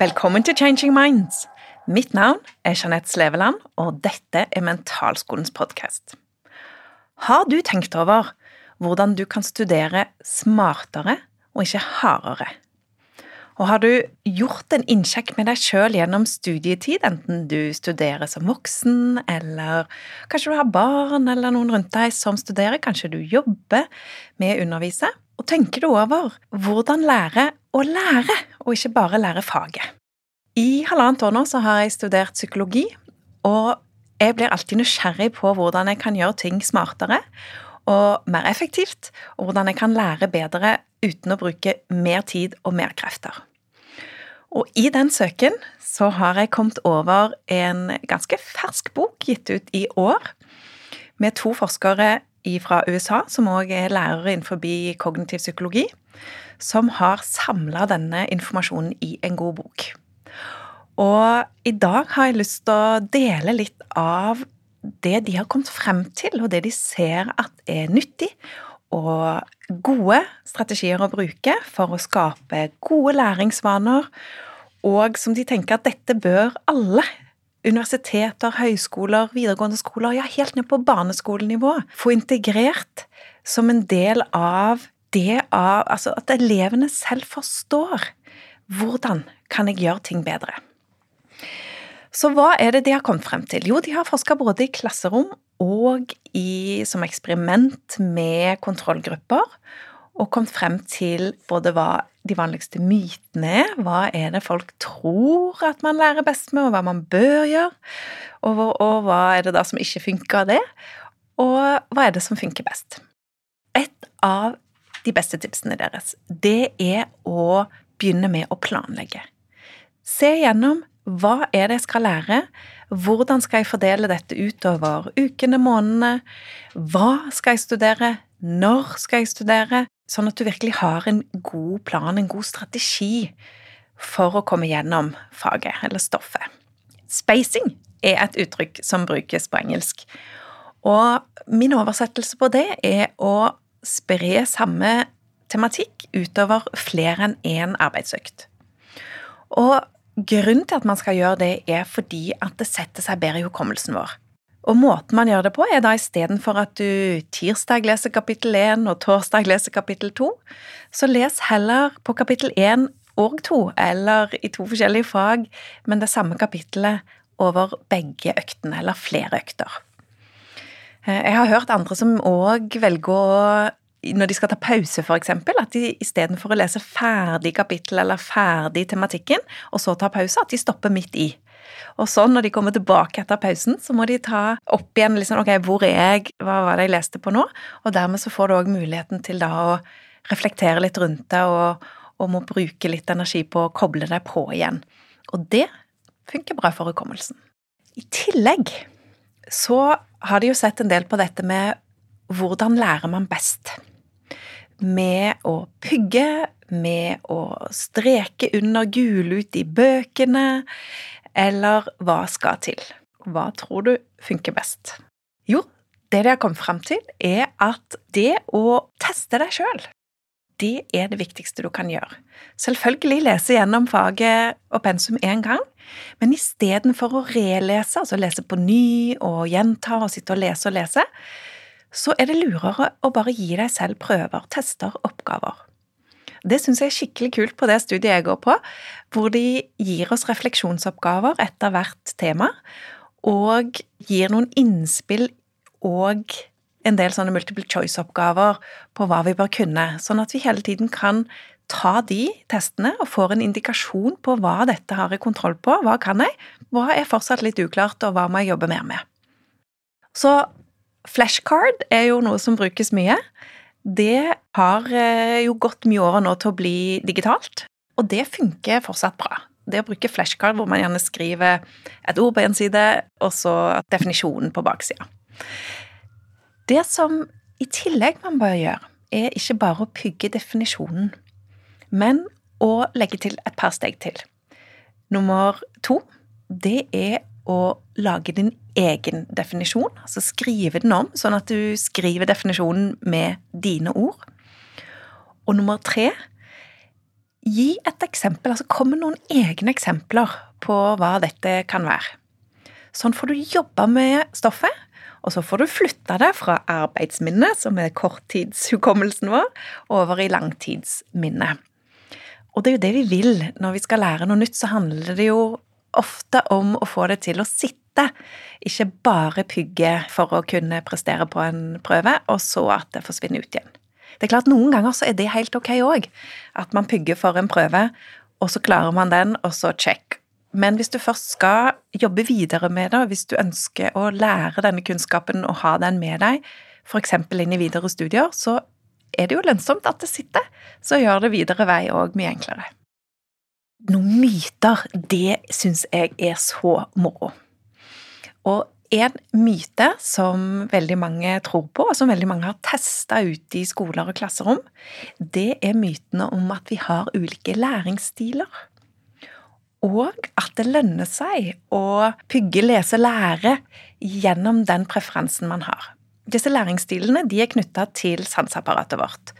Velkommen til Changing Minds. Mitt navn er Jeanette Sleveland, og dette er Mentalskolens podkast. Har du tenkt over hvordan du kan studere smartere og ikke hardere? Og har du gjort en innsjekk med deg sjøl gjennom studietid, enten du studerer som voksen, eller kanskje du har barn eller noen rundt deg som studerer, kanskje du jobber med å undervise? Og tenker du over hvordan lære å lære, og ikke bare lære faget? I halvannet år nå så har jeg studert psykologi, og jeg blir alltid nysgjerrig på hvordan jeg kan gjøre ting smartere og mer effektivt, og hvordan jeg kan lære bedre uten å bruke mer tid og mer krefter. Og i den søken så har jeg kommet over en ganske fersk bok gitt ut i år, med to forskere fra USA, som òg er lærere innenfor kognitiv psykologi, som har samla denne informasjonen i en god bok. Og i dag har jeg lyst til å dele litt av det de har kommet frem til, og det de ser at er nyttig, og gode strategier å bruke for å skape gode læringsvaner, og som de tenker at dette bør alle universiteter, høyskoler, videregående skoler, ja, helt ned på barneskolenivå, få integrert som en del av det av Altså at elevene selv forstår hvordan kan jeg gjøre ting bedre. Så hva er det de har kommet frem til? Jo, de har forska både i klasserom og i, som eksperiment med kontrollgrupper, og kommet frem til både hva de vanligste mytene er, hva er det folk tror at man lærer best med, og hva man bør gjøre, og, og hva er det da som ikke funker av det, og hva er det som funker best. Et av de beste tipsene deres, det er å begynne med å planlegge. Se gjennom hva er det jeg skal lære? Hvordan skal jeg fordele dette utover ukene, månedene? Hva skal jeg studere? Når skal jeg studere? Sånn at du virkelig har en god plan, en god strategi for å komme gjennom faget eller stoffet. Spacing er et uttrykk som brukes på engelsk. Og min oversettelse på det er å spre samme tematikk utover flere enn én arbeidsøkt. Og Grunnen til at man skal gjøre det, er fordi at det setter seg bedre i hukommelsen vår. Og måten man gjør det på, er da istedenfor at du tirsdag leser kapittel 1 og torsdag leser kapittel 2, så les heller på kapittel 1 og 2, eller i to forskjellige fag, men det samme kapittelet over begge øktene, eller flere økter. Eh, jeg har hørt andre som òg velger å når de skal ta pause, eksempel, at de istedenfor å lese ferdig kapittel eller ferdig tematikken, og så ta pause, at de stopper midt i. Og så når de kommer tilbake etter pausen, så må de ta opp igjen liksom, ok, hvor er jeg, hva var det jeg leste på nå? Og dermed så får du òg muligheten til da å reflektere litt rundt det, og, og må bruke litt energi på å koble deg på igjen. Og det funker bra for hukommelsen. I tillegg så har de jo sett en del på dette med hvordan lærer man best med å pugge, med å streke under gule ut i bøkene, eller hva skal til? Hva tror du funker best? Jo, det de har kommet frem til, er at det å teste deg sjøl, det er det viktigste du kan gjøre. Selvfølgelig lese gjennom faget og pensum én gang, men istedenfor å relese, altså lese på ny og gjenta og sitte og lese og lese, så er det lurere å bare gi deg selv prøver, tester, oppgaver. Det syns jeg er skikkelig kult på det studiet jeg går på, hvor de gir oss refleksjonsoppgaver etter hvert tema, og gir noen innspill og en del sånne multiple choice-oppgaver på hva vi bør kunne, sånn at vi hele tiden kan ta de testene og får en indikasjon på hva dette har jeg kontroll på, hva kan jeg, hva er fortsatt litt uklart, og hva må jeg jobbe mer med. Så Flashcard er jo noe som brukes mye. Det har eh, jo gått mye over nå til å bli digitalt, og det funker fortsatt bra. Det å bruke flashcard hvor man gjerne skriver et ord på en side, og så definisjonen på baksida. Det som i tillegg man bør gjøre, er ikke bare å pugge definisjonen, men å legge til et par steg til. Nummer to, det er å lage din egen definisjon, altså skrive den om, sånn at du skriver definisjonen med dine ord. Og nummer tre gi et eksempel, altså kom med noen egne eksempler på hva dette kan være. Sånn får du jobba med stoffet, og så får du flytta det fra arbeidsminnet, som er korttidshukommelsen vår, over i langtidsminnet. Og det er jo det vi vil. Når vi skal lære noe nytt, så handler det jo ofte om å få det til å sitte. Ikke bare pugge for å kunne prestere på en prøve, og så at det forsvinner ut igjen. Det er klart Noen ganger så er det helt ok òg. At man pugger for en prøve, og så klarer man den, og så check. Men hvis du først skal jobbe videre med det, og hvis du ønsker å lære denne kunnskapen og ha den med deg, f.eks. inn i videre studier, så er det jo lønnsomt at det sitter. Så gjør det videre vei òg mye enklere. Noen myter, det syns jeg er så moro. Og en myte som veldig mange tror på, og som veldig mange har testa ute i skoler og klasserom, det er mytene om at vi har ulike læringsstiler. Og at det lønner seg å pugge, lese, lære gjennom den preferansen man har. Disse læringsstilene de er knytta til sanseapparatet vårt.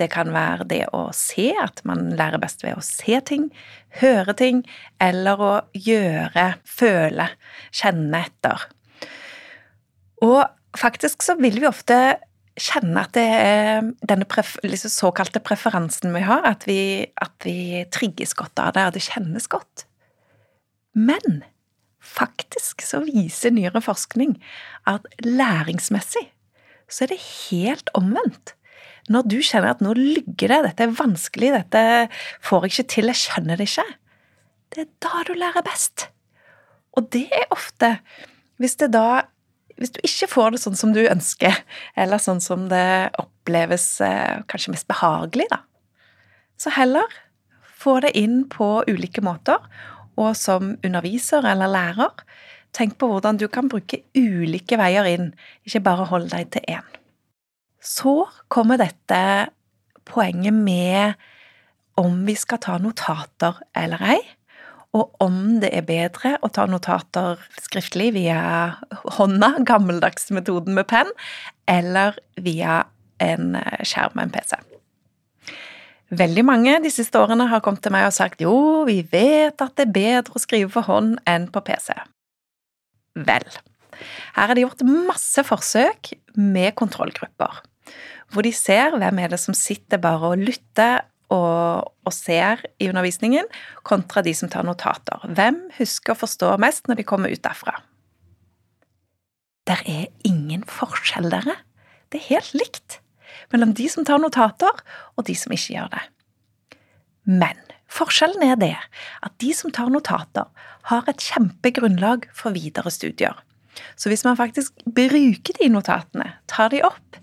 Det kan være det å se, at man lærer best ved å se ting, høre ting, eller å gjøre, føle, kjenne etter. Og faktisk så vil vi ofte kjenne at det er denne pref liksom såkalte preferansen vi har, at vi, at vi trigges godt av det, og det kjennes godt. Men faktisk så viser nyere forskning at læringsmessig så er det helt omvendt. Når du kjenner at nå lygger det, dette er vanskelig, dette får jeg ikke til, jeg skjønner det ikke, det er da du lærer best. Og det er ofte hvis det da hvis du ikke får det sånn som du ønsker, eller sånn som det oppleves eh, kanskje mest behagelig, da, så heller få det inn på ulike måter, og som underviser eller lærer, tenk på hvordan du kan bruke ulike veier inn, ikke bare hold deg til én. Så kommer dette poenget med om vi skal ta notater eller ei og om det er bedre å ta notater skriftlig via hånda, gammeldagsmetoden med penn, eller via en skjerm en PC. Veldig mange de siste årene har kommet til meg og sagt jo, vi vet at det er bedre å skrive for hånd enn på PC. Vel, her er det gjort masse forsøk med kontrollgrupper, hvor de ser hvem er det som sitter bare og lytter og, og, ser i undervisningen, kontra de som tar notater. Hvem husker og forstår mest når de kommer ut derfra? Der er ingen forskjell, dere. Det er helt likt mellom de som tar notater, og de som ikke gjør det. Men forskjellen er det at de som tar notater, har et kjempegrunnlag for videre studier. Så hvis man faktisk bruker de notatene, tar de opp,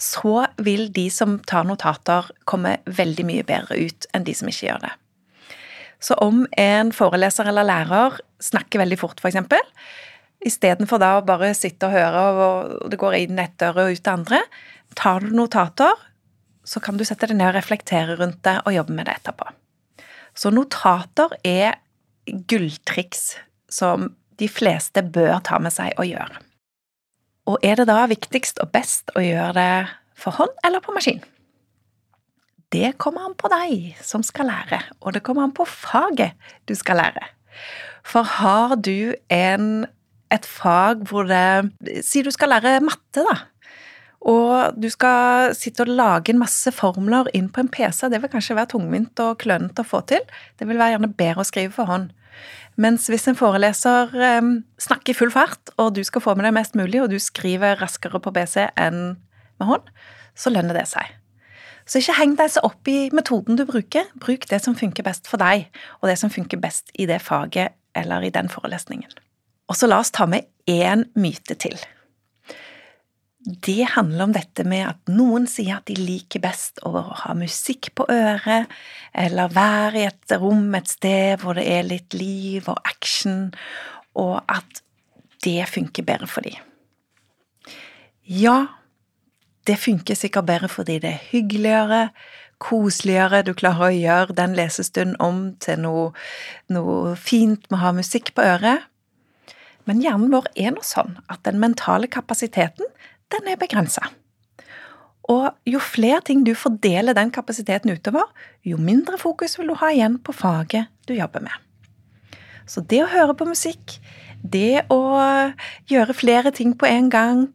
så vil de som tar notater, komme veldig mye bedre ut enn de som ikke gjør det. Så om en foreleser eller lærer snakker veldig fort, f.eks., istedenfor da å bare sitte og høre, og det går inn ett øre og ut det andre, tar du notater, så kan du sette deg ned og reflektere rundt det og jobbe med det etterpå. Så notater er gulltriks som de fleste bør ta med seg og gjøre. Og er det da viktigst og best å gjøre det for hånd eller på maskin? Det kommer an på deg som skal lære, og det kommer an på faget du skal lære. For har du en, et fag hvor det Si du skal lære matte, da. Og du skal sitte og lage en masse formler inn på en PC. Det vil kanskje være tungvint og klønete å få til. Det vil være gjerne bedre å skrive for hånd. Mens hvis en foreleser eh, snakker i full fart, og du skal få med deg mest mulig, og du skriver raskere på BC enn med hånd, så lønner det seg. Så ikke heng deg så opp i metoden du bruker, bruk det som funker best for deg, og det som funker best i det faget eller i den forelesningen. Og så la oss ta med én myte til det handler om dette med at noen sier at de liker best å ha musikk på øret, eller være i et rom et sted hvor det er litt liv og action, og at det funker bedre for dem. Ja, det funker sikkert bedre fordi det er hyggeligere, koseligere, du klarer å gjøre den lesestunden om til noe, noe fint med å ha musikk på øret. Men hjernen vår er nå sånn at den mentale kapasiteten den er begrensa. Og jo flere ting du fordeler den kapasiteten utover, jo mindre fokus vil du ha igjen på faget du jobber med. Så det å høre på musikk, det å gjøre flere ting på en gang,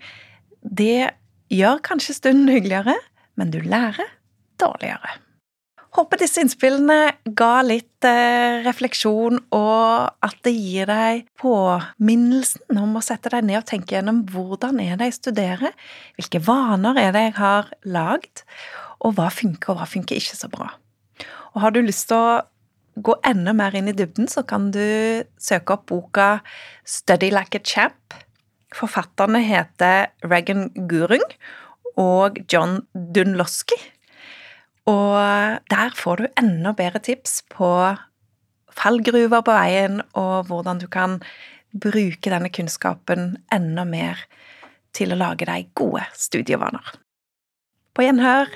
det gjør kanskje stunden hyggeligere, men du lærer dårligere. Håper disse innspillene ga litt eh, refleksjon, og at det gir deg påminnelsen om å sette deg ned og tenke gjennom hvordan er det jeg studerer, hvilke vaner er det jeg har lagd, og hva funker og hva funker ikke så bra. Og har du lyst til å gå enda mer inn i dybden, så kan du søke opp boka Study like a champ. Forfatterne heter Regan Gurung og John Dunlosky. Og der får du enda bedre tips på fallgruver på veien, og hvordan du kan bruke denne kunnskapen enda mer til å lage deg gode studievaner. På gjenhør